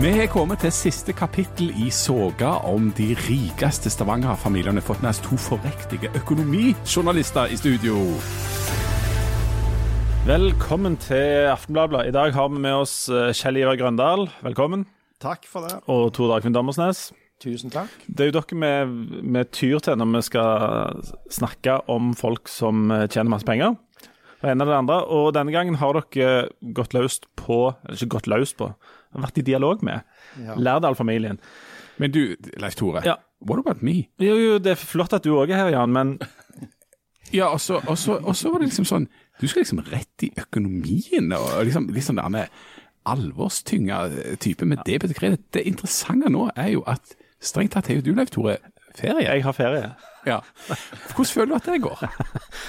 Vi har kommet til siste kapittel i soga om de rikeste Stavanger-familiene. Har Fått med oss to forrektige økonomijournalister i studio. Velkommen til Aftenbladet. I dag har vi med oss eh, Kjell Ivar Grøndal, velkommen. Takk for det. Og Tor Dagfinn Dammersnes. Tusen takk. Det er jo dere vi, vi tyr til når vi skal snakke om folk som eh, tjener masse penger. Det ene eller det andre. Og denne gangen har dere gått løst på Eller ikke gått løst på, vært i dialog med Ja. Lærdal-familien. Men du, Leif Tore. Ja. What about me? Jo, jo, det er flott at du òg er her, Jan, men Ja, og så, var det liksom sånn Du skal liksom rett i økonomien og liksom, liksom denne alvorstynga type med debet og kreditt. Det interessante nå er jo at strengt tatt har jo du, Leif Tore, ferie. jeg har ferie. Ja. Hvordan føler du at det går?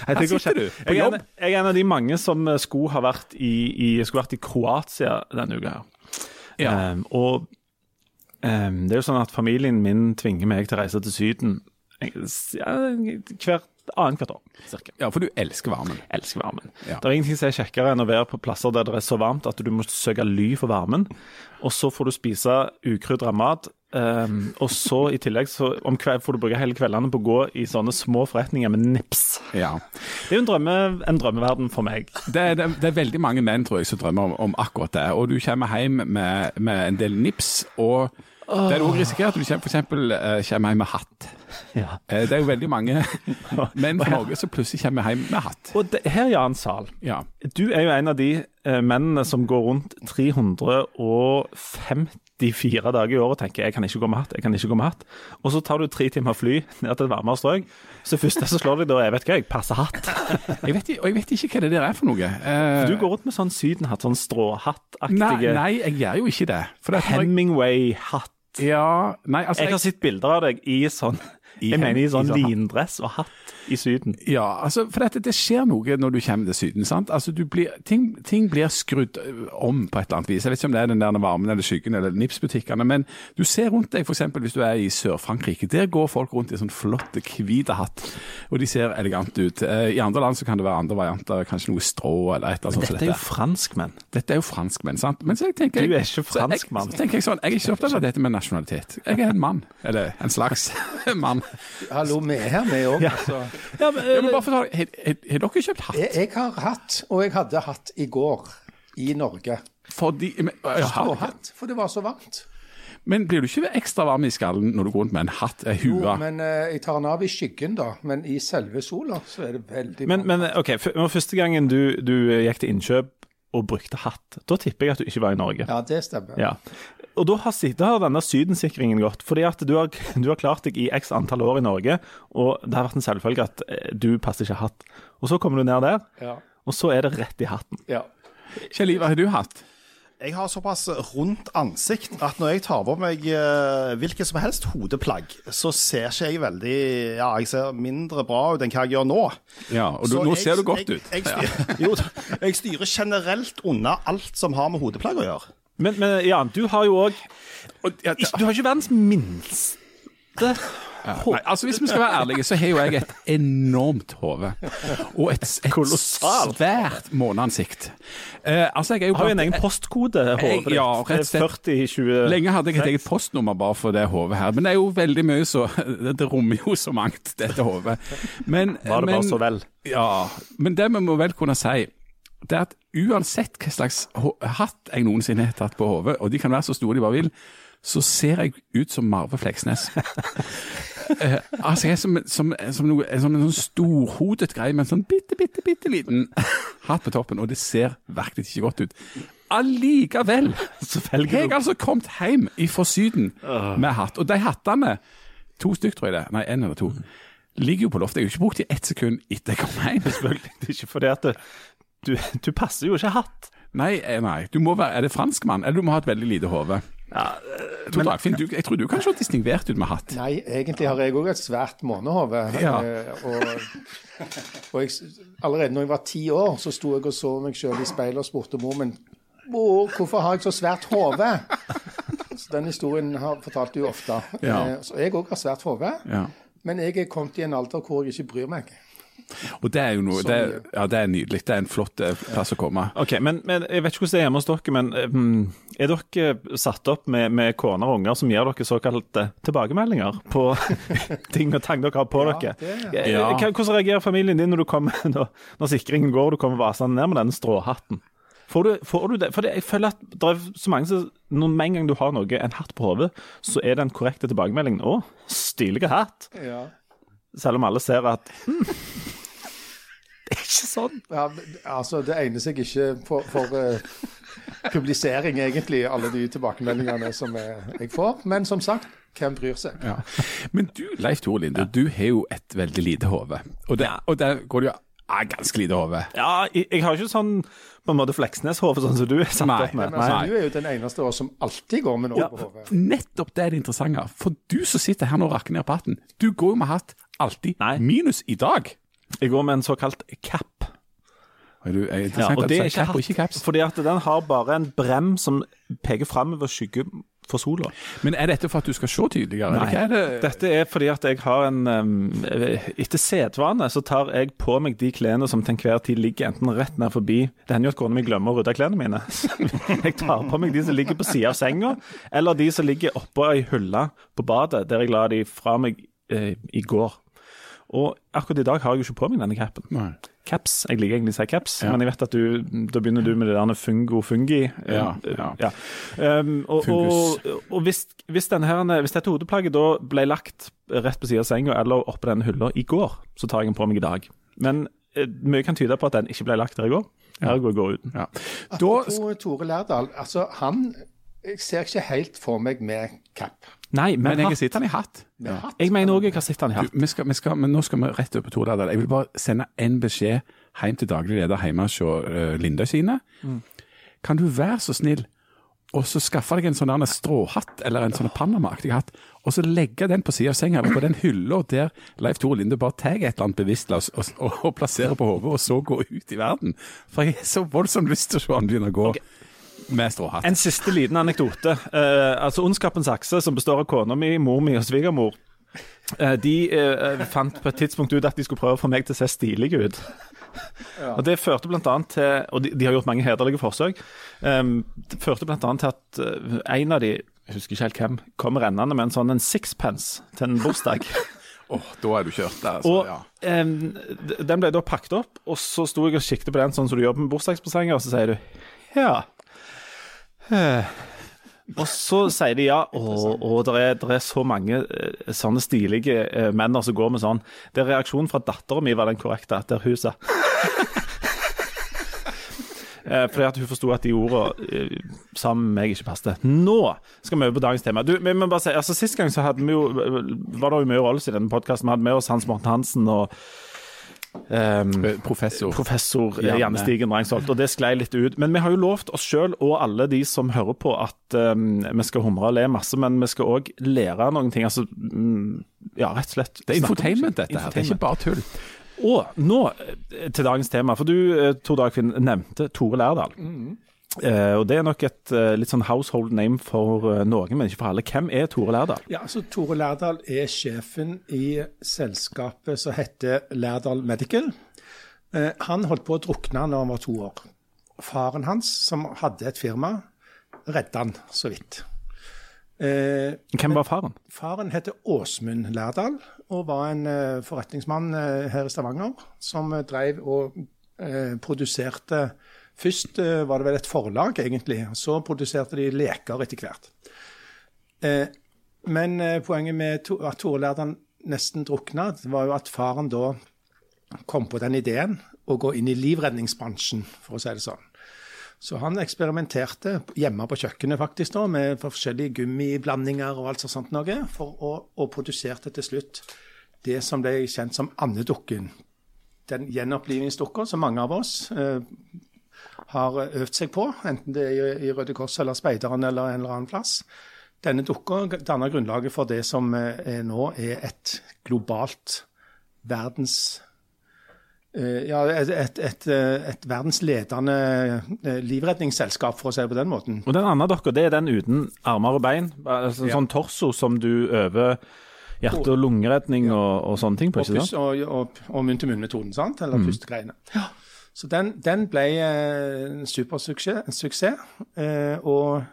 Her sitter du på Jeg jobb. en, jeg er en av de mange som eh, skulle ha vært i, i, skulle vært i Kroatia denne uka. her. Ja. Um, og um, det er jo sånn at familien min tvinger meg til å reise til Syden ja, hvert annethvert år. Cirka. Ja, for du elsker varmen. Elsker varmen. Ja. Det er ingenting som er kjekkere enn å være på plasser der det er så varmt at du må søke ly for varmen. Og så får du spise ukrydra mat. Um, og så i tillegg så om kveld får du bruke hele kveldene på å gå i sånne små forretninger med nips. Ja. Det er jo en, drømme, en drømmeverden for meg. Det er, det, det er veldig mange menn tror jeg, som drømmer om, om akkurat det. Og du kommer hjem med, med en del nips, og det er også risikert at du eksempel, eh, kommer hjem med hatt. Ja. Eh, Det er jo veldig mange menn fra Norge som plutselig kommer hjem med hatt. Og det, her, Jan Sahl, Ja. du er jo en av de eh, mennene som går rundt 354 dager i året og tenker jeg kan ikke gå med hatt, jeg kan ikke gå med hatt. Og så tar du tre timer fly ned til et varmere strøk. Så først så slår deg da, jeg vet ikke, jeg passer hatt. Jeg vet, og jeg vet ikke hva det der er for noe. For Du går rundt med sånn sydenhatt, sånn nei, stråhattaktige nei, jeg gjør jo ikke det. For det Hemingway-hatt. ja, nei, altså Jeg har sett bilder av deg i sånn I Jeg mener i sånn i sånn lindress og hatt i Syden. Ja, altså, for dette, det skjer noe når du kommer til Syden. sant? Altså, du blir, ting, ting blir skrudd om på et eller annet vis. Jeg vet ikke om det er den der varmen eller skyggen eller nipsbutikkene, men du ser rundt deg, f.eks. hvis du er i Sør-Frankrike. Der går folk rundt i sånn flott hvit hatt, og de ser elegant ut. Eh, I andre land så kan det være andre varianter, kanskje noe strå eller et eller annet sånt. som Dette er jo franskmenn. Dette er jo franskmenn, sant? Men så jeg tenker, Du er ikke så jeg- franskmann. Så tenker jeg sånn, jeg er ikke opptatt av dette med nasjonalitet. Jeg er en mann, eller en slags mann. Hallo, vi er her, vi òg. Altså. Ja, men, ja, men bare fortelle, har, har, har dere kjøpt hatt? Jeg, jeg har hatt, og jeg hadde hatt i går i Norge. Fordi, men, ja, Ståhatt, for det var så varmt. Men blir du ikke ekstra varm i skallen når du går rundt med en hatt, ei Jo, men eh, jeg tar den av i skyggen, da. Men i selve sola så er det veldig Men, varmt. men ok, første gangen du, du gikk til innkjøp og brukte hatt, da tipper jeg at du ikke var i Norge. Ja, det stemmer. Ja. Og da har, da har denne sydensikringen gått, fordi at du har, du har klart deg i x antall år i Norge, og det har vært en selvfølge at eh, du passer ikke hatt. Og så kommer du ned der, Ja. og så er det rett i hatten. ja. Kjell Ivar, har du hatt? Jeg har såpass rundt ansikt at når jeg tar på meg eh, hvilket som helst hodeplagg, så ser ikke jeg veldig Ja, jeg ser mindre bra ut enn hva jeg gjør nå. Ja, og du, nå jeg- ser du godt jeg, ut. Jeg, styrer, jo, jeg styrer generelt unna alt som har med hodeplagg å gjøre. Men, men Jan, du har jo òg Du har ikke verdens minste Nei, altså Hvis vi skal være ærlige, så har jo jeg et enormt hode. Og et, et Kolossalt. svært måneansikt. Eh, altså, jeg er jo har jo en egen postkode. Jeg- håper ja, rett og slett. 40-20 Lenge hadde jeg et eget postnummer bare for det hodet her, men det er jo veldig mye så Det, rommer jo så mangt, dette hodet. Men, Var det men, bare så vel? Ja, men det vi må vel kunne si, det er at uansett hva slags hatt jeg noensinne har tatt på hodet, og de kan være så store de bare vil, så ser jeg ut som Marve Fleksnes. Eh, altså, jeg er som, som, som, noe, som en sånn storhodet greie med en sånn bitte, bitte, bitte liten hatt på toppen, og det ser virkelig ikke godt ut. Allikevel har jeg altså kommet hjem fra Syden med hatt. Og de hattene, to stykk tror jeg det, nei, én eller to, ligger jo på loftet. Jeg har ikke brukt dem ett sekund etter jeg kom hjem. Selvfølgelig. Det ikke fordi at det, du, du passer jo ikke hatt. Nei, eh, nei. Du må være, er det franskmann, eller du må ha et veldig lite hode? Ja, men, Dagfinn, du, jeg tror du kan se distingvert ut med hatt. Nei, egentlig har jeg òg et svært månehode. Ja. Eh, Og, og jeg, allerede når jeg var ti år, så sto jeg og så meg sjøl i speilet og spurte mor min Mor, hvorfor har jeg så svært hode? Så Den historien har fortalt du ofte. Ja. Eh, Så jeg òg har svært hode. Ja. Men jeg er kommet i en alder hvor jeg ikke bryr meg. Og det er jo noe det Ja, det er nydelig. Det er en flott eh, plass å komme. Ok, men, men Jeg vet ikke hvordan det er hjemme hos dere, men mm, er dere satt opp med, med koner og unger som gir dere såkalte tilbakemeldinger på ting og tang dere har på dere? det- Eh, Ja. Hvordan reagerer familien din når, du kommer, når, når sikringen går og du kommer vasende ned med den stråhatten? Får du, får du det? For jeg føler at det er så mange som når Med en gang du har noe, en hatt på hodet, så er den korrekte tilbakemeldingen 'Å, stilig hatt'. Ja. Selv om alle ser at hm, Det er ikke sånn. Ja, altså, det egner seg ikke for, for uh, publisering, egentlig, alle de tilbakemeldingene som jeg, får. Men som sagt, hvem bryr seg? Ja. Men du, Leif Tore Linde, du har jo et veldig lite hode. Og, og der går det jo ah, ganske lite hode. Ja, jeg, jeg har ikke sånn på en måte Fleksnes-hode sånn som du er satt Nei, opp med. Men altså, du er jo den eneste av oss som alltid går med noe Ja. på hodet. Nettopp det er det interessante. For du som sitter her nå og rakker ned på hatten, du går jo med hatt alltid, Nei. minus i dag. Jeg går med en såkalt cap. Er du, er Ja, og det er ikke hatt, fordi at den har bare en brem som peker framover skygge for sola. Men er dette for at du skal se tydeligere? Nei. er det? Dette er fordi at jeg har en Etter sedvane så tar jeg på meg de klærne som til enhver tid ligger enten rett ned forbi Det hender jo at kona mi glemmer å rydde klærne mine. jeg tar på meg de som ligger på sida av senga, eller de som ligger oppå ei hylle på badet, der jeg la de fra meg eh, i går. Og akkurat i dag har jeg jo ikke på meg denne capen. Caps. Jeg liker egentlig å si caps, Ja. men jeg vet at du, da begynner du med det der fungo-fungi. Ja, Eh, ja. ja. Um, og Fungus. og, og hvis, hvis, denne her, hvis dette hodeplagget da ble lagt rett på siden av senga eller oppå denne hylla i går, så tar jeg den på meg i dag. Men eh, mye kan tyde på at den ikke ble lagt der i går. Ergo jeg går uten. Ja. Da, Apropos Tore Lærdal. Altså, han Jeg ser ikke helt for meg med cap. Nei, men, men jeg sitter har sett den i hatt. Jeg mener òg jeg har sett den i Du, hatt. vi skal, vi skal, men nå skal vi rett over på Tordal. Jeg vil bare sende en beskjed hjem til daglig leder hjemme hos uh, Linda sine. Kan du være så snill og så skaffe deg en sånn stråhatt eller en sånn Panama-aktig hatt, og så legge den på siden av senga, eller på den hylla der Leif Tore Linde bare tar et eller annet bevisst og, og, og plasserer på hodet, og så gå ut i verden. For jeg har så voldsomt lyst til å se han begynne å gå med stråhatt. En siste liten anekdote. Uh, altså Ondskapens akse, som består av kona mi, mor mi og svigermor, uh, de uh, fant på et tidspunkt ut at de skulle prøve å få meg til å se stilig ut. Og Det førte blant annet til Og de, de har gjort mange hederlige forsøk. Um, det førte blant annet til at en av de, jeg husker ikke helt hvem, kom rennende med en sånn en sixpence til en bursdag. Åh, da er du kjørt der. Altså, Og ja. um, den ble da pakket opp, og så sto jeg og kikket på den sånn som du gjør med bursdagspresanger, og så sier du ja. Eh. Og så sier de ja, og, og det er, er så mange eh, sånne stilige eh, menn som går med sånn. Det er reaksjonen fra dattera mi var den korrekte, hun sa Eh, fordi at hun forsto at de ordene eh, sammen med meg ikke passet. Nå skal vi over på dagens tema. Du, vi må bare si, altså Sist gang så hadde vi jo, var det jo mye rolles i denne podkasten. Vi hadde med oss Hans Morten Hansen og Eh, Professor. professor eh, Janne. Janne Stigen Rangsholt. og det sklei litt ut. Men vi har jo lovt oss sjøl og alle de som hører på, at um, vi skal humre og le masse, men vi skal òg lære noen ting. Altså, mm, ja, rett og slett. Det er infotainment, dette her. Det er ikke bare tull. og nå eh, til dagens tema. For du, Tor Dagfinn, nevnte Tore Lærdal. Eh, og Det er nok et uh, litt sånn household name for uh, noen, men ikke for alle. Hvem er Tore Lærdal? Ja, altså Tore Lærdal er sjefen i selskapet som heter Lærdal Medical. Eh, han holdt på å drukne da han var to år. Faren hans, som hadde et firma, redda han så vidt. Eh, Hvem var faren? Faren heter Åsmund Lærdal og var en eh, forretningsmann eh, her i Stavanger som eh, drev og eh, produserte Først eh, var det vel et forlag, egentlig. Så produserte de leker etter hvert. Eh, men eh, poenget med at Tore Lærdal nesten drukna, var jo at faren da kom på den ideen å gå inn i livredningsbransjen, for å si det sånn. Så han eksperimenterte hjemme på kjøkkenet faktisk da, med forskjellige gummiblandinger og alt sånt noe, for å, og produserte til slutt det som ble kjent som andedukken. Den gjenopplivningsdukka som mange av oss eh, har øvd seg på, enten det er i, Røde Kors eller Speideren eller en eller annen plass. Denne dukka danner grunnlaget for det som eh, er nå er et globalt verdens eh, ja, et, et, et, eh, et verdensledende eh, livredningsselskap, for å si det på den måten. Og den andre dokka, det er den uten armer og bein? Altså, Ja. Sånn torso som du øver hjerte- og lungeredning og, og sånne ting på, og, ikke sant? og, og, og munn-til-munn-metoden, sant? eller Mm. pustegreiene. Så den, den ble eh, en supersuksess, suksess, eh, og,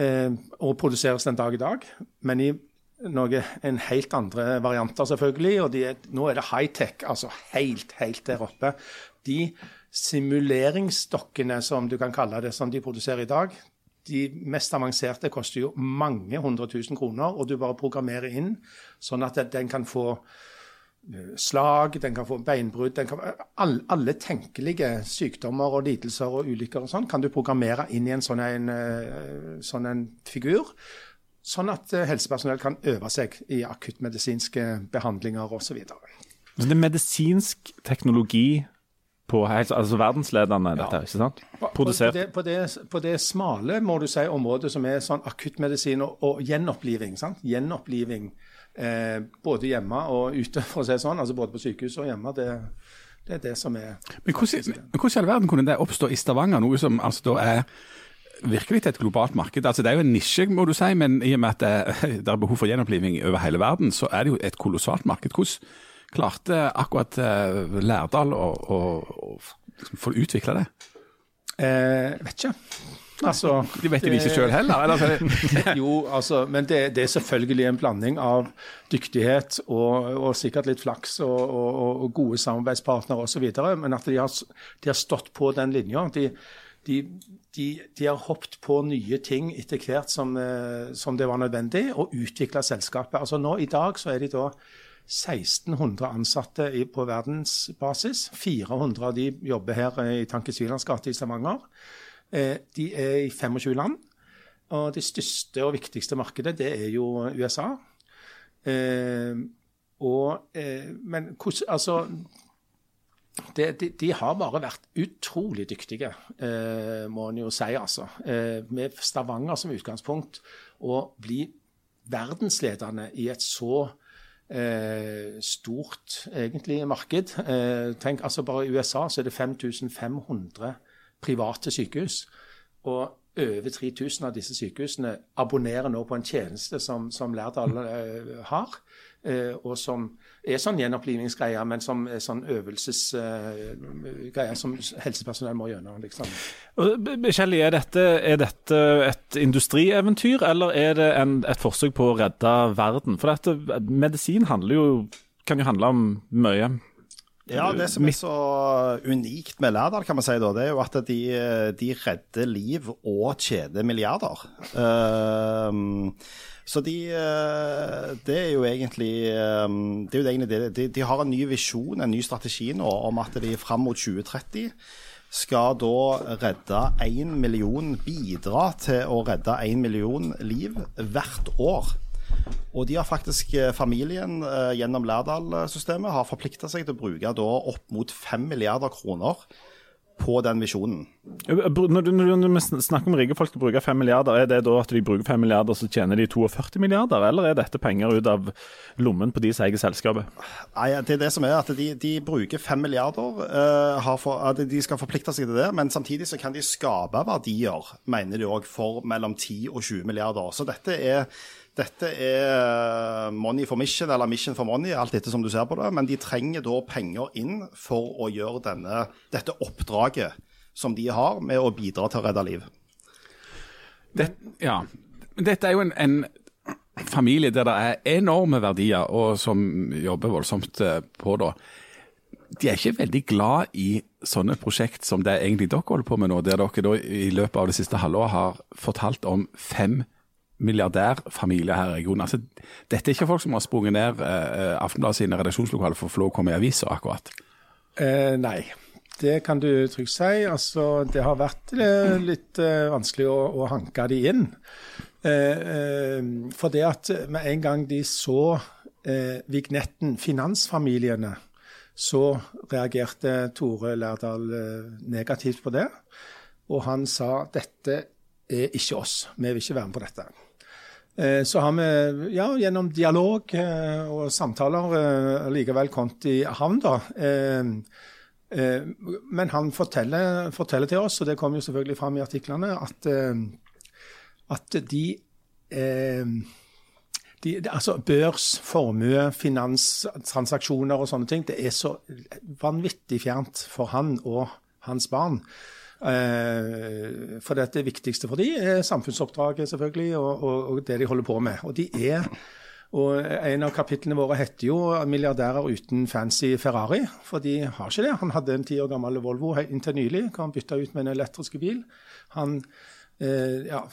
eh, og produseres den dag i dag. Men i noe, en helt andre varianter, selvfølgelig. Og de nå er det high-tech, altså helt, helt der oppe. De simuleringsdokkene, som du kan kalle det, som de produserer i dag, de mest avanserte koster jo mange hundre tusen kroner, og du bare programmerer inn sånn at den kan få slag, den kan få beinbrudd all, alle, tenkelige sykdommer og lidelser og ulykker og sånn kan du programmere inn i en sånn en, eh, sånn en figur. Sånn at eh, helsepersonell kan øve seg i akuttmedisinske behandlinger osv. Så det er medisinsk teknologi på helse, altså verdensledende, dette, her, ikke sant? Produsert. På det, på, det, på det smale må du si, området som er sånn akuttmedisin og, og gjenoppliving. sant? Gjenoppliving eh, både hjemme og ute, for å si det sånn. altså Både på sykehus og hjemme. Det, det er det som er Men hvordan, hvordan i all verden kunne det oppstå i Stavanger, noe som altså da er virkelig et globalt marked? Altså Det er jo en nisje, må du si, men i og med at det, det er behov for gjenoppliving over hele verden, så er det jo et kolossalt marked. Hvordan klarte akkurat eh, Lærdal å, å, å liksom få utvikla det? Eh, Vet ikke. Altså De vet det ikke sjøl heller. Eller, Jo, altså, men det, det er selvfølgelig en blanding av dyktighet og, og sikkert litt flaks og, og, og gode samarbeidspartnere osv. Men at de har, de har stått på den linja. De, de, de, de har hoppet på nye ting etter hvert som, eh, som det var nødvendig, og utvikla selskapet. Altså nå I dag så er de da 1600 ansatte på verdensbasis. 400 av de jobber her i Tankesvilands gate i Stavanger. Eh, de er i 25 land. Og det største og viktigste markedet, det er jo USA. Eh, og, eh, men hvordan Altså det, de, de har bare vært utrolig dyktige, eh, må en jo si, altså. Eh, med Stavanger som utgangspunkt. Å bli verdensledende i et så eh, stort egentlig marked. Eh, tenk, altså Bare i USA så er det 5500 private sykehus. Og over 3000 av disse sykehusene abonnerer nå på en tjeneste som, som Lærdal eh, har. Eh, og som er sånn gjenopplivningsgreier, men som er sånn øvelsesgreier som helsepersonell må gjennom. liksom. Kjell, er dette, er dette et industrieventyr, eller er det en, et forsøk på å redde verden? For dette, medisin handler jo, kan jo handle om mye. Ja, det som er så unikt med Lærdal, kan man si da, det er jo at de, de redder liv og tjener milliarder. Ehm, så de, eh, det er jo egentlig ehm, det er jo egentlig det. De, de har en ny visjon, en ny strategi nå, om at de fram mot 2030 skal da redde én million, bidra til å redde én million liv hvert år. Og de har faktisk, eh, familien eh, gjennom Lærdal-systemet har forplikta seg til å bruke da opp mot 5 milliarder kroner på den visjonen. Når, du, når vi snakker om rike folk som bruker 5 milliarder, er det da at de bruker 5 milliarder, så tjener de 42 milliarder, eller er dette penger ut av lommen på de som eier selskapet? Nei, det er det som er at de, de bruker 5 milliarder. uh, for, de skal forplikte seg til det, men samtidig så kan de skape verdier, mener de òg, for mellom 10 og 20 milliarder. Så dette er dette er money for mission, eller mission for money, alt etter som du ser på det. Men de trenger da penger inn for å gjøre denne, dette oppdraget som de har med å bidra til å redde liv. det, ja. Dette er jo en, en familie der det er enorme verdier, og som jobber voldsomt eh, på da. De er ikke veldig glad i sånne prosjekt som det egentlig dere holder på med nå, der dere da i løpet av det siste halvåret har fortalt om fem milliardærfamilier her i regionen. Altså, dette er ikke folk som har sprunget ned eh, Aftenbladet sine redaksjonslokaler for å få lov å komme i avisa, akkurat. Eh, nei, det kan du trygt si. Altså, det har vært litt eh, vanskelig å, å hanke de inn. Eh, eh, for det at med en gang de så vignetten 'Finansfamiliene', så reagerte Tore Lærdal negativt på det. Og han sa dette er ikke oss, vi vil ikke være med på dette. Så har vi ja, gjennom dialog og samtaler likevel kommet i havn, da. Eh, Men han forteller, forteller til oss, og det kommer jo selvfølgelig fram i artiklene, at, eh, at de eh, de, altså Børs, formue, finanstransaksjoner og sånne ting, det er så vanvittig fjernt for han og hans barn. For det viktigste for de er samfunnsoppdraget, selvfølgelig, og, og, og, det de holder på med. Og de er og En av kapitlene våre heter jo 'Milliardærer uten fancy Ferrari', for de har ikke det. Han hadde en ti år gammel Volvo inntil nylig, hva han bytta ut med en elektrisk bil. Han, eh, ja,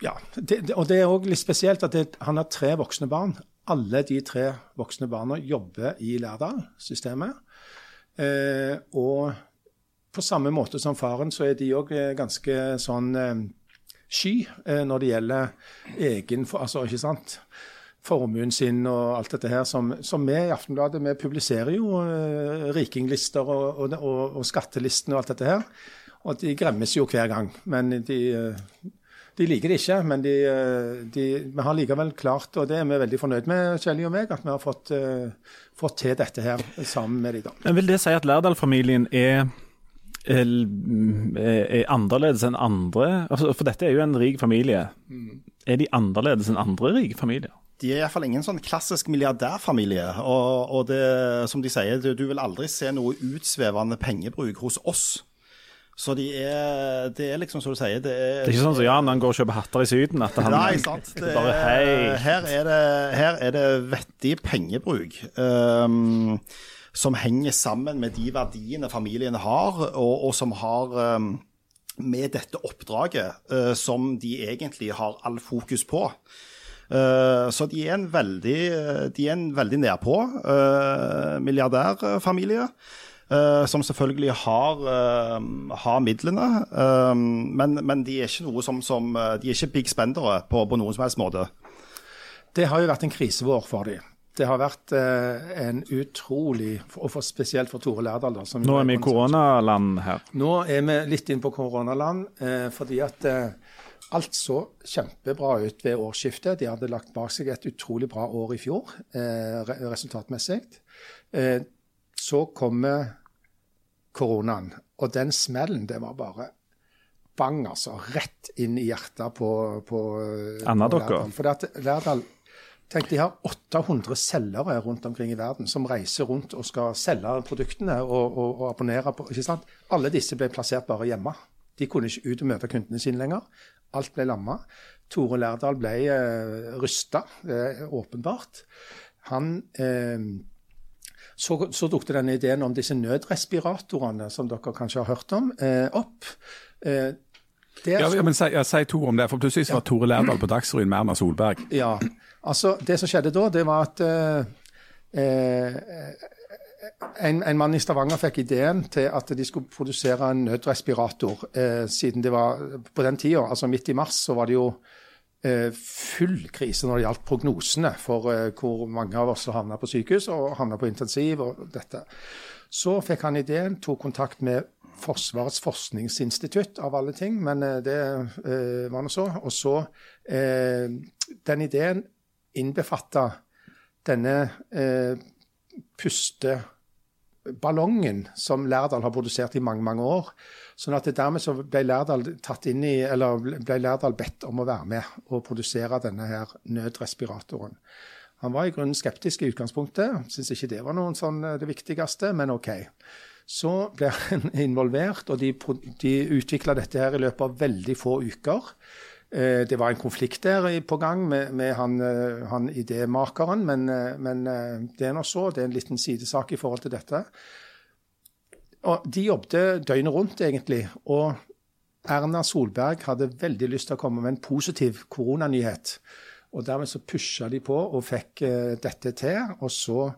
ja det, og det er òg litt spesielt at det, han har tre voksne barn. Alle de tre voksne barna jobber i Lærdal-systemet. Eh, og på samme måte som faren, så er de òg eh, ganske sånn eh, sky eh, når det gjelder egen altså, ikke sant? formuen sin og alt dette her, som, som vi i Aftenbladet vi publiserer jo eh, rikinglister og, og, og, og skattelistene og alt dette her. Og de gremmes jo hver gang. Men de, de liker det ikke. Men de, de, vi har likevel klart, og det er vi veldig fornøyd med, Kjelli og meg, at vi har fått, uh, fått til dette her sammen med de da. Men Vil det si at Lærdal-familien er er annerledes enn andre? Altså, for dette er jo en rik familie. Er de annerledes enn andre rike familier? De er iallfall ingen sånn klassisk milliardærfamilie. Og, og det, som de sier, du, vil aldri se noe utsvevende pengebruk hos oss. Så de er, det er liksom som du sier Det er, det er ikke sånn som Jan han går og kjøper hatter i Syden? At han nei, sant. Det, bare hei. Her er det, her er det vettig pengebruk. Um, som henger sammen med de verdiene familien har, og, og som har um, med dette oppdraget uh, som de egentlig har all fokus på. Uh, så de er en veldig, de er en veldig nedpå uh, milliardærfamilie. Uh, som selvfølgelig har, har midlene, men, men, de er ikke noe som, som De er ikke big spendere på, på noen som helst måte. Det har jo vært en krisevår for dem. Det har vært eh, en utrolig, og for, spesielt for Tore Lærdal da, Nå er vi i koronaland her. Nå er vi litt inn på koronaland, eh, fordi at eh, alt så kjempebra ut ved årsskiftet. De hadde lagt bak seg et utrolig bra år i fjor, eh, resultatmessig. Eh, så kommer koronaen, og den smellen, det var bare bang, altså. Rett inn i hjertet på, på, Anna Lærdal. For Lærdal Tenk, De har 800 selgere rundt omkring i verden som reiser rundt og skal selge produktene og, og, og abonnere på. ikke sant? Alle disse ble plassert bare hjemme. De kunne ikke ut og møte kundene sine lenger. Alt ble lamma. Tore Lærdal ble eh, rysta, eh, åpenbart. Han eh, så, så dukket denne ideen om disse nødrespiratorene, som dere kanskje har hørt om, eh, opp. Eh, ja, men Si, ja, si to om det, for plutselig var Tore Lærdal på Dagsrevyen med Erna Solberg. Ja, Altså, Det som skjedde da, det var at eh, eh, en, en, mann i Stavanger fikk ideen til at de skulle produsere en nødrespirator. Eh, siden det var på den tida, altså midt i mars, så var det jo eh, full krise når det gjaldt prognosene for eh, hvor mange av oss havna på sykehus og havna på intensiv og dette. Så fikk han ideen, tok kontakt med Forsvarets forskningsinstitutt, av alle ting, men eh, det var nå så. Og så Den ideen innbefatta denne eh, pusteballongen som Lærdal har produsert i mange mange år. Sånn at Dermed så ble Lærdal, tatt inn i, eller ble Lærdal bedt om å være med og produsere denne her nødrespiratoren. Han var i grunnen skeptisk i utgangspunktet, syntes ikke det var noen sånn eh, det viktigste, men OK. Så ble han involvert, og de, de utvikla dette her i løpet av veldig få uker. Eh, det var en konflikt der på gang med, med han, eh, han idémakeren, men, eh, men, det er nå så. Det er en liten sidesak i forhold til dette. Og De jobbet døgnet rundt, egentlig. Og Erna Solberg hadde veldig lyst til å komme med en positiv koronanyhet. Og Dermed så pusha de på og fikk dette til. Og så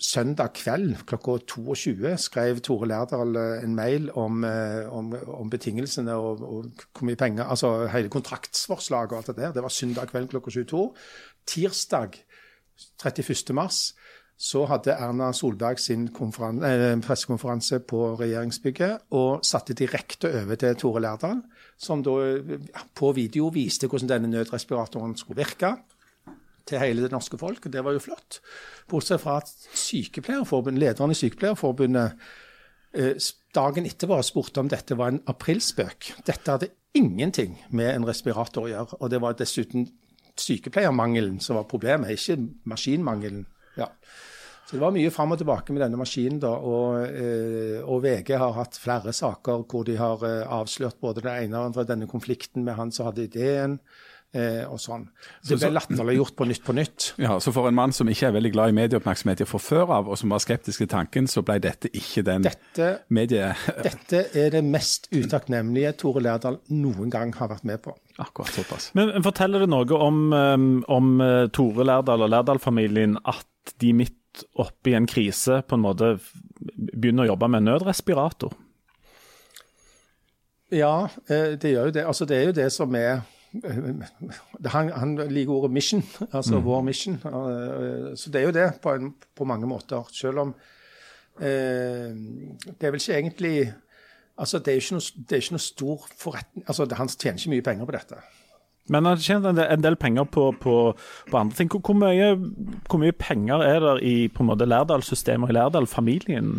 søndag kveld klokka 22 skrev Tore Lærdal eh, en mail om, eh, om, om betingelsene og, og, hvor mye penger Altså hele kontraktsforslaget og alt det der. Det var søndag kveld klokka 22. Tirsdag 31. mars så hadde Erna Solberg sin eh, pressekonferanse på regjeringsbygget og satte direkte over til Tore Lærdal, som da på video viste hvordan denne nødrespiratoren skulle virke til hele det norske folk. og Det var jo flott. Bortsett fra at sykepleierforbund, lederen i Sykepleierforbundet eh, dagen etterpå spurte om dette var en aprilspøk. Dette hadde ingenting med en respirator å gjøre. Og det var dessuten sykepleiermangelen som var problemet, ikke maskinmangelen. Ja. Så det var mye fram og tilbake med denne maskinen, da. Og, eh, og VG har hatt flere saker hvor de har eh, avslørt både det ene og andre, denne konflikten med han som hadde ideen. Eh, og sånn. Det ble latterliggjort på Nytt på Nytt. Ja, Så for en mann som ikke er veldig glad i medieoppmerksomhet fra før av, og som var skeptisk til tanken, så ble dette ikke den Dette, medie... dette er det mest utakknemlige Tore Lærdal noen gang har vært med på. Akkurat såpass. Men forteller det noe om, um, om uh, Tore Lærdal og Lærdal-familien at de midt oppe i en krise på en måte begynner å jobbe med nødrespirator? Ja, eh, det gjør jo det. Altså, det er jo det som er han, han, liker ordet 'mission', altså mm. vår mission. Eh, så det er jo det på, en, på mange måter. Selv om eh, Det er vel ikke egentlig Altså, det er ikke noe, det er ikke noe stor forretning altså, Han tjener ikke mye penger på dette. Men han tjener en del penger på, på, på andre ting. Hvor, hvor, mye, hvor, mye, penger er det i på en måte Lærdal-systemet og i Lærdal-familien?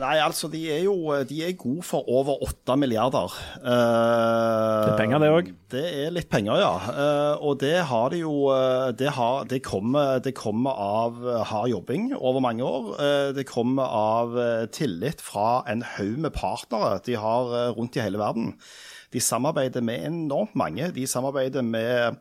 Nei, altså de er jo de er gode for over 8 milliarder. Det er penger, det òg? Det er litt penger, ja. Uh, og det har de jo eh, Det, har, det, kommer, det kommer, av hard jobbing over mange år. Uh, det kommer av tillit fra en haug med partnere de har rundt i hele verden. De samarbeider med enormt mange. De samarbeider med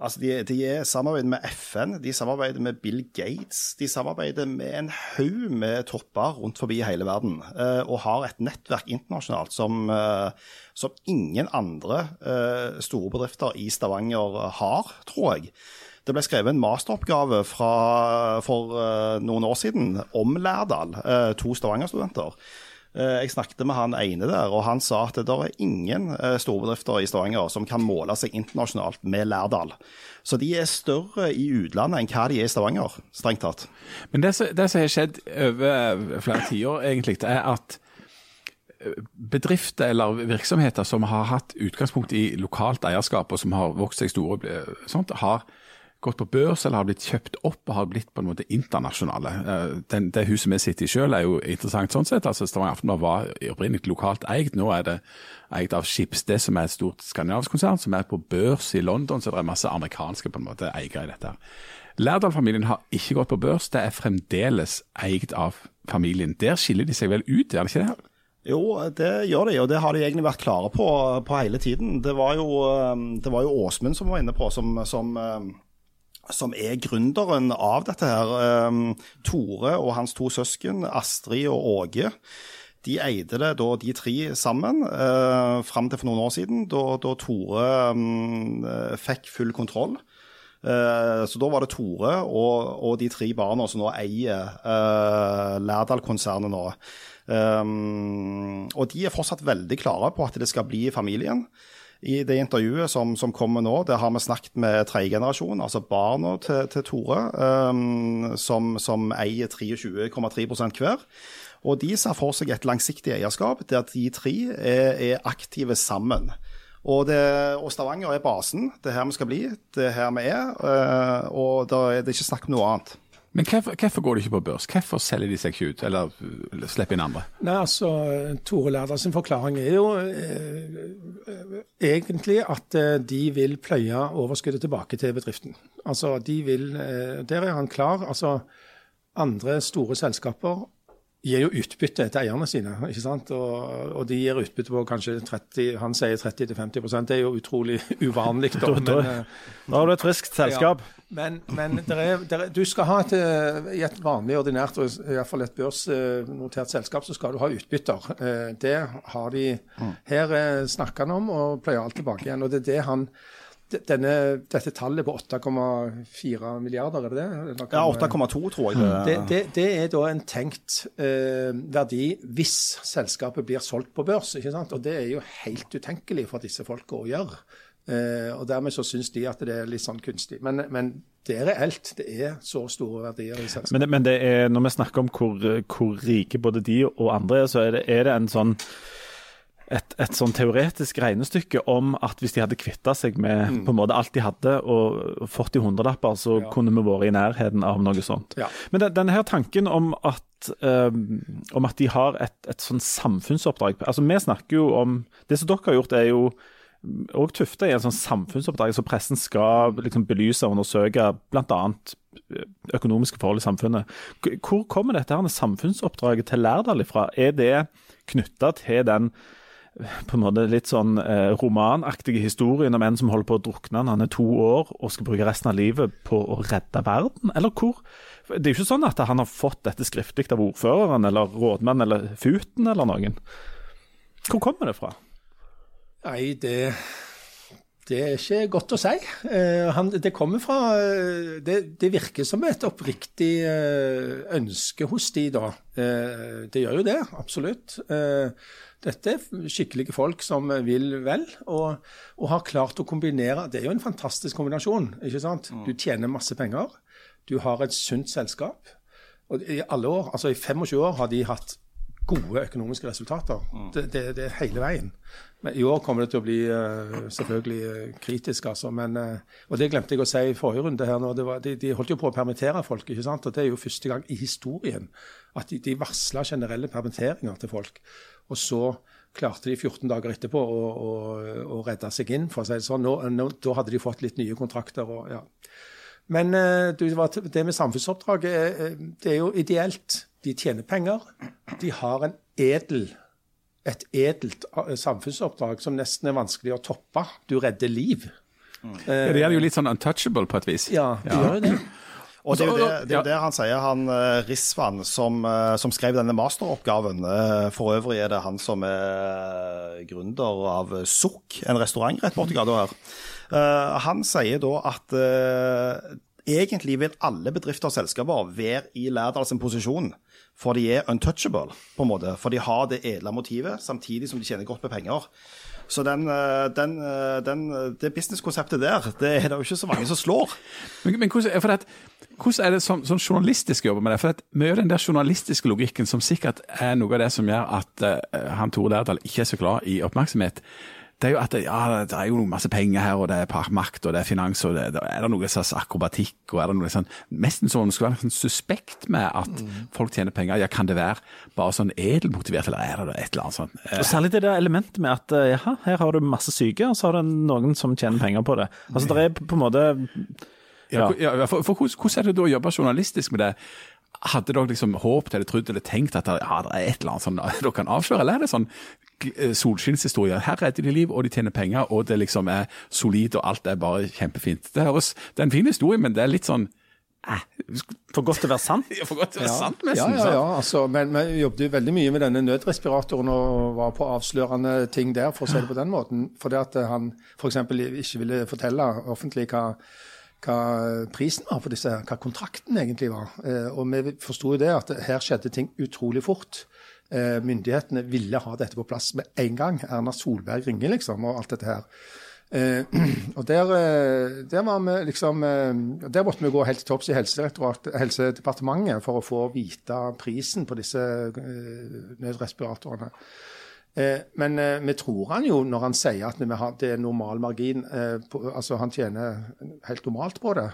Altså, de, de samarbeider med FN, de samarbeider med Bill Gates. De samarbeider med en haug med topper rundt forbi hele verden. Eh, og har et nettverk internasjonalt som, eh, som ingen andre eh, store bedrifter i Stavanger har, tror jeg. Det ble skrevet en masteroppgave fra, for noen år siden om Lærdal, to Stavanger-studenter. Eh, jeg snakket med han ene der, og han sa at det er ingen eh, storbedrifter i Stavanger som kan måle seg internasjonalt med Lærdal. Så de er større i utlandet enn hva de er i Stavanger, strengt tatt. Men det, det som har skjedd over flere tiår, egentlig, er at eh, bedrifter eller virksomheter som har hatt utgangspunkt i lokalt eierskap, og som har vokst seg store, sånt, har gått på børs eller har blitt kjøpt opp og har blitt på en måte internasjonale. Eh, den, det huset vi sitter i selv er jo interessant sånn sett. altså Stavanger Aftenblad var opprinnelig lokalt eid. Nå er det eid av Schibsted, som er et stort skandinavisk konsern, som er på børs i London, så det er masse amerikanske på en måte eiere i dette. Lærdal-familien har ikke gått på børs, det er fremdeles eid av familien. Der skiller de seg vel ut, er det ikke det? Jo, det gjør de, og det har de egentlig vært klare på, på hele tiden. Det var jo, eh, det var jo Åsmund som var inne på, som, som eh, som er gründeren av dette her. Um, Tore og hans to søsken, Astrid og Åge. De eide det da de tre sammen, eh, fram til for noen år siden, da, da Tore um, fikk full kontroll. Eh, så da var det Tore og, og de tre barna som nå eier eh, Lærdal-konsernet nå. Um, og de er fortsatt veldig klare på at det skal bli familien. I det intervjuet som, som kommer nå, der har vi snakket med tredje generasjon, altså barna til, til Tore, um, som, som, eier 23,3% hver. Og de ser for seg et langsiktig eierskap der de tre er, er aktive sammen. Og, det, og, Stavanger er basen. Det er her vi skal bli, det er her vi er. Uh, og da er det ikke snakk om noe annet. Men hvorfor, hvorfor, går de ikke på børs? Hvorfor selger de seg ikke ut, eller slipper inn andre? Nei, altså, Tore Lærdal sin forklaring er jo eh, egentlig at de vil pløye overskuddet tilbake til bedriften. Altså, de vil, eh, Der er han klar. altså Andre store selskaper gir jo utbytte til eierne sine. ikke sant? Og, og, de gir utbytte på kanskje 30 Han sier 30-50 Det er jo utrolig uvanlig. Da, men, da, da har du et friskt selskap. Ja, men, men der er, der er, du skal ha et, eh, i et vanlig, ordinært, og iallfall et børsnotert selskap, så skal du ha utbytter. Eh, det har de mm. her eh, han om, og pleier alt tilbake igjen. Og det er det han denne, dette tallet på 8,4 milliarder, er det det? Ja, 8,2 tror jeg det, det, det, er da en tenkt eh, verdi hvis selskapet blir solgt på børs. ikke sant? Og det er jo helt utenkelig for disse folka å gjøre. Eh, og dermed så syns de at det er litt sånn kunstig. Men, men det er reelt. Det er så store verdier i selskapet. Men, men er, når vi snakker om hvor, hvor, rike både de og andre er, så er det, er det en sånn et, et sånn teoretisk regnestykke om at hvis de hadde kvitta seg med mm. på en måte alt de hadde, og fått i hundrelapper, så ja. kunne vi vært i nærheten av noe sånt. Ja. Men den, denne her tanken om at, um, om at de har et, et sånn samfunnsoppdrag altså Vi snakker jo om Det som dere har gjort, er jo og tufta i en sånn samfunnsoppdrag så pressen skal liksom belyse og undersøke bl.a. økonomiske forhold i samfunnet. Hvor kommer dette her samfunnsoppdraget til Lærdal ifra? Er det knytta til den på en måte litt sånn eh, romanaktige historien om en som holder på å drukne han er to år og skal bruke resten av livet på å redde verden? Eller hvor? Det er jo ikke sånn at han har fått dette skriftlig av ordføreren eller rådmannen eller Futen eller noen. Hvor kommer det fra? Nei, det, det er ikke godt å si. Eh, han, det kommer fra eh, det, det virker som et oppriktig eh, ønske hos de, da. Eh, det gjør jo det, absolutt. Eh, dette er skikkelige folk som vil vel, og, og har klart å kombinere Det er jo en fantastisk kombinasjon. ikke sant? Du tjener masse penger, du har et sunt selskap. Og I alle år, altså i 25 år har de hatt gode økonomiske resultater. Det, det, det er hele veien. Men I år kommer det til å bli eh, selvfølgelig eh, kritisk, altså. Men, eh, og det glemte jeg å si i forrige runde. her nå, var, de, de holdt jo på å permittere folk. ikke sant? Og Det er jo første gang i historien at de, de varsla generelle permitteringer til folk. Og så klarte de 14 dager etterpå å, å, å redde seg inn, for å si det sånn. Nå, nå, da hadde de fått litt nye kontrakter. og ja. Men du, det med samfunnsoppdraget, det er jo ideelt. De tjener penger. De har en edel, et edelt samfunnsoppdrag som nesten er vanskelig å toppe. Du redder liv. Ja, det er jo litt sånn untouchable på et vis. Ja, de gjør jo det. Og det er jo det, det, er jo det han sier, han eh, Risvan, som, eh, som skrev denne masteroppgaven. Eh, For øvrig er det han som er gründer av Sukk, en restaurant rett borti gata her. Eh, Han sier da at egentlig vil alle bedrifter og selskaper være i Lærdal sin posisjon. For de er untouchable, på en måte. For de har det edle motivet, samtidig som de tjener godt med penger. Så den, eh, den, eh, den, det businesskonseptet der, det er det jo ikke så mange som slår. Men, men hvordan, at, hvordan er det som, sånn journalistisk å jobbe med det? For at Mye av den der journalistiske logikken som sikkert er noe av det som gjør at uh, han Tore Lærdal ikke er så glad i oppmerksomhet, det er jo at det, ja, det er jo masse penger her, og det er makt, og det er finans, og det, det er det noe slags akrobatikk, og er det noe sånn Nesten som om det skulle være sånn suspekt med at folk tjener penger. Ja, kan det være bare sånn edelmotivert, eller er det et eller annet sånt? Eh, Og Særlig det der elementet med at ja, her har du masse syke, og så har du noen som tjener penger på det. Altså Det er på en måte Ja, ja, for, for hvordan, hvordan er det da å jobbe journalistisk med det? Hadde dere liksom håpet eller trodd eller tenkt at det, ja, det er et eller annet sånn dere kan avsløre, eller er det sånn eh, solskinnshistorie? Her redder de liv, og de tjener penger, og det liksom er solid, og alt er bare kjempefint. Det høres, det er en fin historie, men det er litt sånn eh, For godt til å være sant. For godt til å være sant, nesten. ja, ja, ja. Altså, men vi jobbet jo veldig mye med denne nødrespiratoren og var på avslørende ting der, for å si det på den måten. Fordi at han f.eks. ikke ville fortelle offentlig hva, hva prisen var på disse, hva kontrakten egentlig var. Eh, og vi forsto jo det at her skjedde ting utrolig fort. Eh, myndighetene ville ha dette på plass med en gang. Erna Solberg ringer, liksom, og alt dette her. Eh, og der, eh, der var vi liksom Der måtte vi gå helt til topps i Helsedepartementet for å få vite prisen på disse nødrespiratorene. Men vi tror han jo når han sier at det er normal margin. Altså Han tjener helt normalt på det.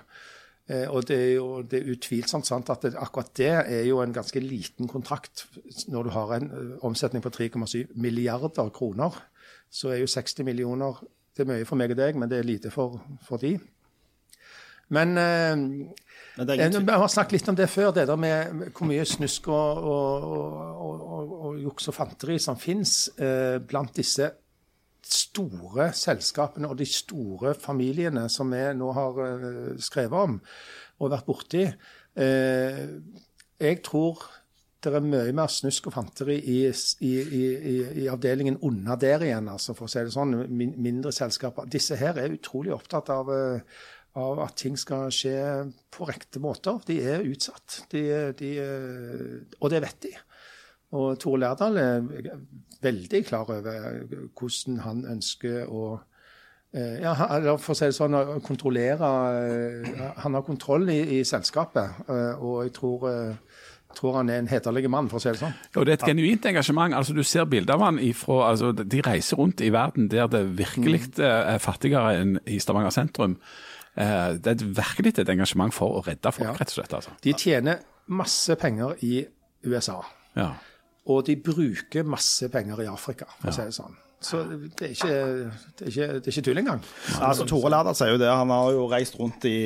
Eh, og det er jo det er utvilsomt sant at det, akkurat det er jo en ganske liten kontrakt. Når du har en eh, omsetning på 3,7 milliarder kroner, så er jo 60 millioner Det er mye for meg og deg, men det er lite for, for de. Men eh, Men Vi har snakket litt om det før, det der med hvor mye snusk og, og, og, og, juks og fanteri som finnes eh, blant disse store selskapene og de store familiene som vi nå har eh, skrevet om og vært borti. Eh, jeg tror det er mye mer snusk og fanteri i, i, i, i- avdelingen under der igjen, altså, for å si det sånn. Mindre selskaper. Disse her er utrolig opptatt av eh, av at ting skal skje på riktige måter. De er utsatt, de, de, og det vet de. Og Tore Lærdal er veldig klar over hvordan han ønsker å eh, ja, for å si det sånn, å kontrollere eh, Han har kontroll i, i selskapet, eh, og jeg tror, tror han er en hederlig mann, for å si det sånn. Og det er et genuint engasjement. altså Du ser bilder av han ifra, altså De reiser rundt i verden der det virkelig eh, er fattigere enn i Stavanger sentrum. Det er et virkelig et engasjement for å redde folk, Ja. rett og slett. altså. De tjener masse penger i USA. Ja. Og de bruker masse penger i Afrika, for å si det sånn. Så det er ikke, det er ikke, det er ikke tull engang. Altså, Tore Lærdal sier jo det. Han har jo reist rundt i,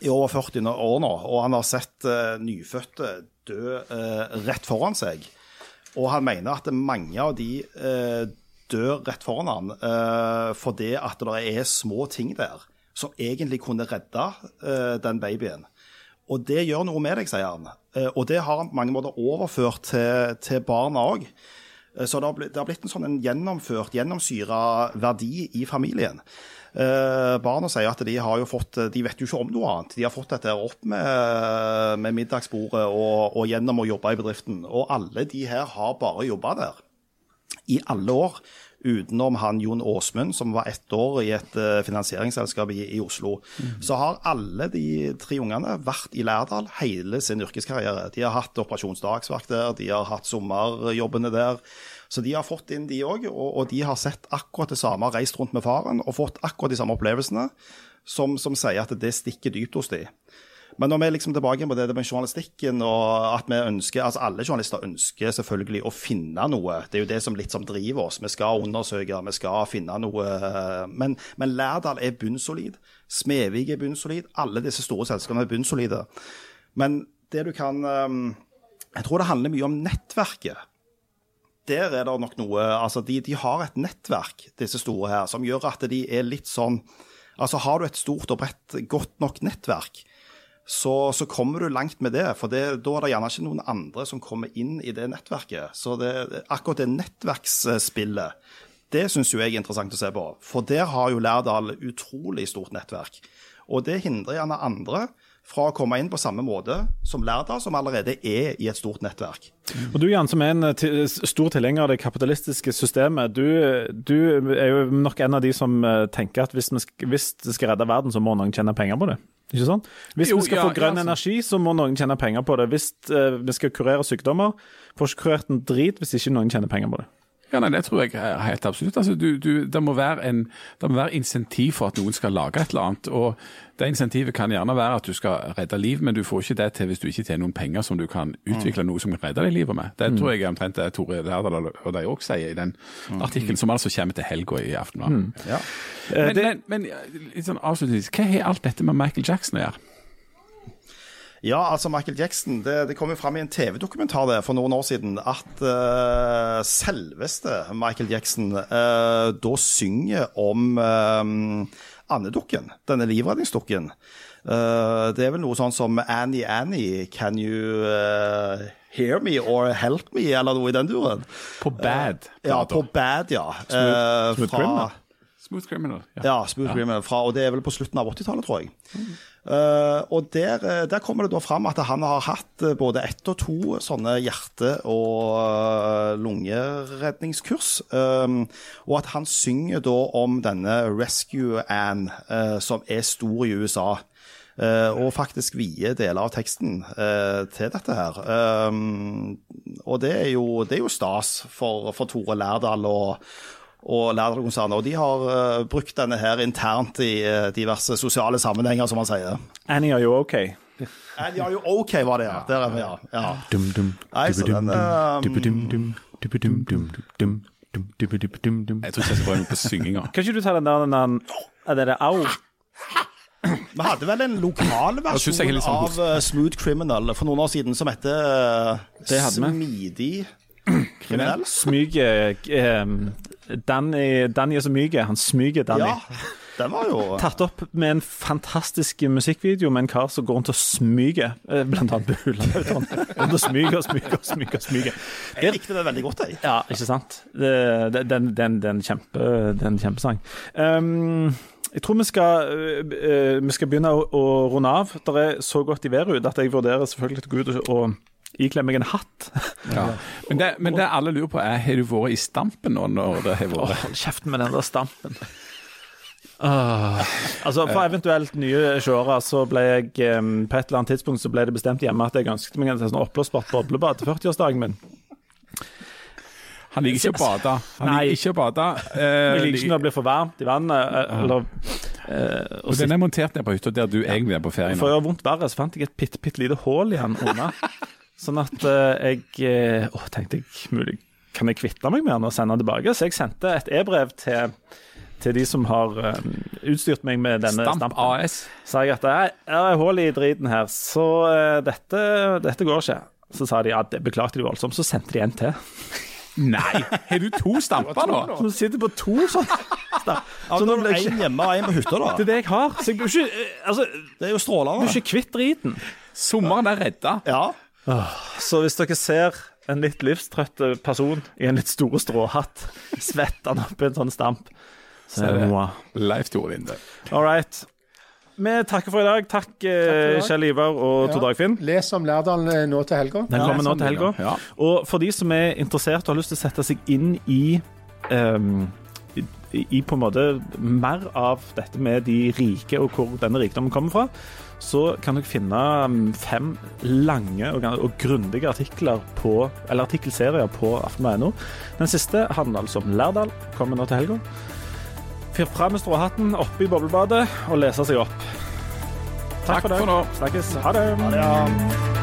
i over 40 år nå, og han har sett uh, nyfødte dø uh, rett foran seg. Og han mener at mange av de uh, dør rett foran han fordi at det er små ting der som egentlig kunne redde den babyen. Og det gjør noe med deg, sier han. og det har han på mange måter overført til, til barna òg. Så det har, blitt, det har blitt en sånn en gjennomført, gjennomsyra verdi i familien. Eh, barna sier at de har jo fått De vet jo ikke om noe annet. De har fått dette opp med, med middagsbordet og, og, gjennom å jobbe i bedriften. Og alle de her har bare jobba der i alle år. Utenom han Jon Aasmund, som var ett år i et uh, finansieringsselskap i, i Oslo. Mm. Så har alle de tre ungene vært i Lærdal hele sin yrkeskarriere. De har hatt operasjonsdagsvakt der, de har hatt sommerjobbene der. Så de har fått inn de òg, og, og, de har sett akkurat det samme, reist rundt med faren og fått akkurat de samme opplevelsene som, som sier at det stikker dypt hos de. Men når vi er liksom tilbake på det med journalistikken og at vi ønsker, altså Alle journalister ønsker selvfølgelig å finne noe. Det er jo det som litt som driver oss. Vi skal undersøke, vi skal finne noe. Men, men Lærdal er bunnsolid. Smevik er bunnsolid. Alle disse store selskapene er bunnsolide. Men det du kan ehm, Jeg tror det handler mye om nettverket der er det nok noe Altså, de, de, har et nettverk, disse store her, som gjør at de er litt sånn Altså, har du et stort og bredt, godt nok nettverk, så, så kommer du langt med det. For det, da er det gjerne ikke noen andre som kommer inn i det nettverket. Så det, akkurat det nettverksspillet, det syns jo jeg er interessant å se på. For der har jo Lærdal utrolig stort nettverk. Og det hindrer gjerne andre fra å komme inn på samme måte som Lærdal, som allerede er i et stort nettverk. Og Du Jan, som er en stor tilhenger av det kapitalistiske systemet, du, du, er jo nok en av de som eh, tenker at hvis, hvis, det skal redde verden, så må noen tjene penger på det. Ikke sant? Hvis jo, vi skal ja, få grønn ja, altså. energi, så må noen tjene penger på det. Hvis uh, vi skal kurere sykdommer, får ikke kurert en drit hvis ikke noen tjener penger på det. Ja, nei, Det tror jeg helt absolutt. Altså, du, du, det, må være en, det må være insentiv for at noen skal lage et eller annet. og Det insentivet kan gjerne være at du skal redde liv, men du får ikke det til hvis du ikke tjener noen penger som du kan utvikle noe som kan redde deg livet med. Det mm. tror jeg omtrent det Tore Lærdal og de òg sier i den mm. artikkelen, som altså kommer til helga i aften. Mm. Ja. Men, men, men litt sånn avslutningsvis, hva har alt dette med Michael Jackson å gjøre? Ja, altså Michael Jackson. Det, det kom jo fram i en TV-dokumentar for noen år siden at uh, selveste Michael Jackson uh, da synger om uh, andedukken, denne livredningsdukken. det er vel noe sånn som Annie Annie, can you hear me or help me, eller noe i den duren. På Bad. ja, på Bad, ja. Smooth, smooth Criminal. Smooth Criminal. Ja, ja Smooth ja. Criminal. Fra, og det er vel på slutten av 80-tallet, tror jeg. Mm. Uh, og der, eh, der, kommer det da fram at han har hatt eh, både ett og to sånne hjerte- og uh, lungeredningskurs. Um, og at han synger da om denne Rescue Anne, uh, som er stor i USA. og faktisk vie deler av teksten til dette her. Um, og det er, jo, det er jo stas for, for Tore Lærdal og og Lærdal-konsernet. Og de har uh, brukt denne her internt i uh, diverse sosiale sammenhenger, som man sier. Annie are you okay? Annie are you okay, var det, ja. Der er vi, ja. ja. Nei, så den Jeg tror ikke jeg skal prøve noe på synginga. Kan ikke du ta den der den, Er det det au? Vi hadde vel en lokal versjon sånn av uh, Smooth Criminal for noen år siden som heter uh, Smidig kriminell. Smyger eh, Danny, Danny er så myk. Han smyger Danny. Ja, den var jo Tatt opp med en fantastisk musikkvideo med en kar som går rundt og smyger, eh, blant annet. Rundt og smyger og smyger og smyger. og smyger. Jeg likte det veldig godt, jeg. Ja, ikke sant. Det, den, den, den, kjempe, den kjempesang. Um, jeg tror vi skal, uh, vi skal begynne å, å, runde av. Det er så godt i været ute at jeg vurderer selvfølgelig gå ut og ikle meg en hatt. Ja. Men, det, men, det, alle lurer på er, har du vært i Stampen nå når det har vært Hold kjeften med den der Stampen. Uh, altså For eventuelt nye seere så ble jeg um, På et eller annet tidspunkt så ble det bestemt hjemme at jeg ønsket meg en sånn oppblåsbart boblebad til 40-årsdagen min. Han liker ikke å bade. Han Nei. liker ikke å bade. Uh, jeg liker ikke når det blir for varmt i vannet. Uh, eller, uh, og, og den er montert ned på hytta der du egentlig er på ferie nå. For å gjøre vondt verre, så fant jeg et bitte, lite hull i den unna. Sånn at uh, jeg uh, Å, tenkte jeg mulig kan jeg kvitte meg med den og sende den tilbake. Så jeg sendte et e-brev til, til de som har eh, utstyrt meg med denne Stamp stampen. AS. Sa jeg at det er, hull i driten her, så uh, dette, dette går ikke. Så sa de at det beklagte de voldsomt. Så sendte de en til. Nei, har du to stamper nå? Så du sitter på to sånne. Ja, Så nå blir jeg hjemme og én på hytta, Det er det jeg har. Så jeg blir ikke, eh, altså, Det er jo strålende strålende. blir ikke kvitt driten. Sommeren er redda. Ja. Så hvis dere ser en litt livstrøtt person i en litt stor stråhatt svettende oppi en sånn stamp, så er det. Leif Tore Linde. All right. Vi takker for i dag. Takk, Takk dag. Kjell Ivar og Tor Dagfinn. Les om Lærdal eh, nå til helga. Den kommer nå til helga. ja. Og for de som er interessert og har lyst til å sette seg inn i um, i, i på en måte mer av dette med de rike og hvor denne rikdommen kommer fra, så kan dere finne mm, fem lange og, og grundige artikler på, eller artikkelserier på aftenbladet.no. Den siste handler altså om Lærdal, kommer nå til helga. Fyr fram med stråhatten oppe i boblebadet og lese seg opp. Takk, Takk for, for nå. Snakkes. Ha det. Ja.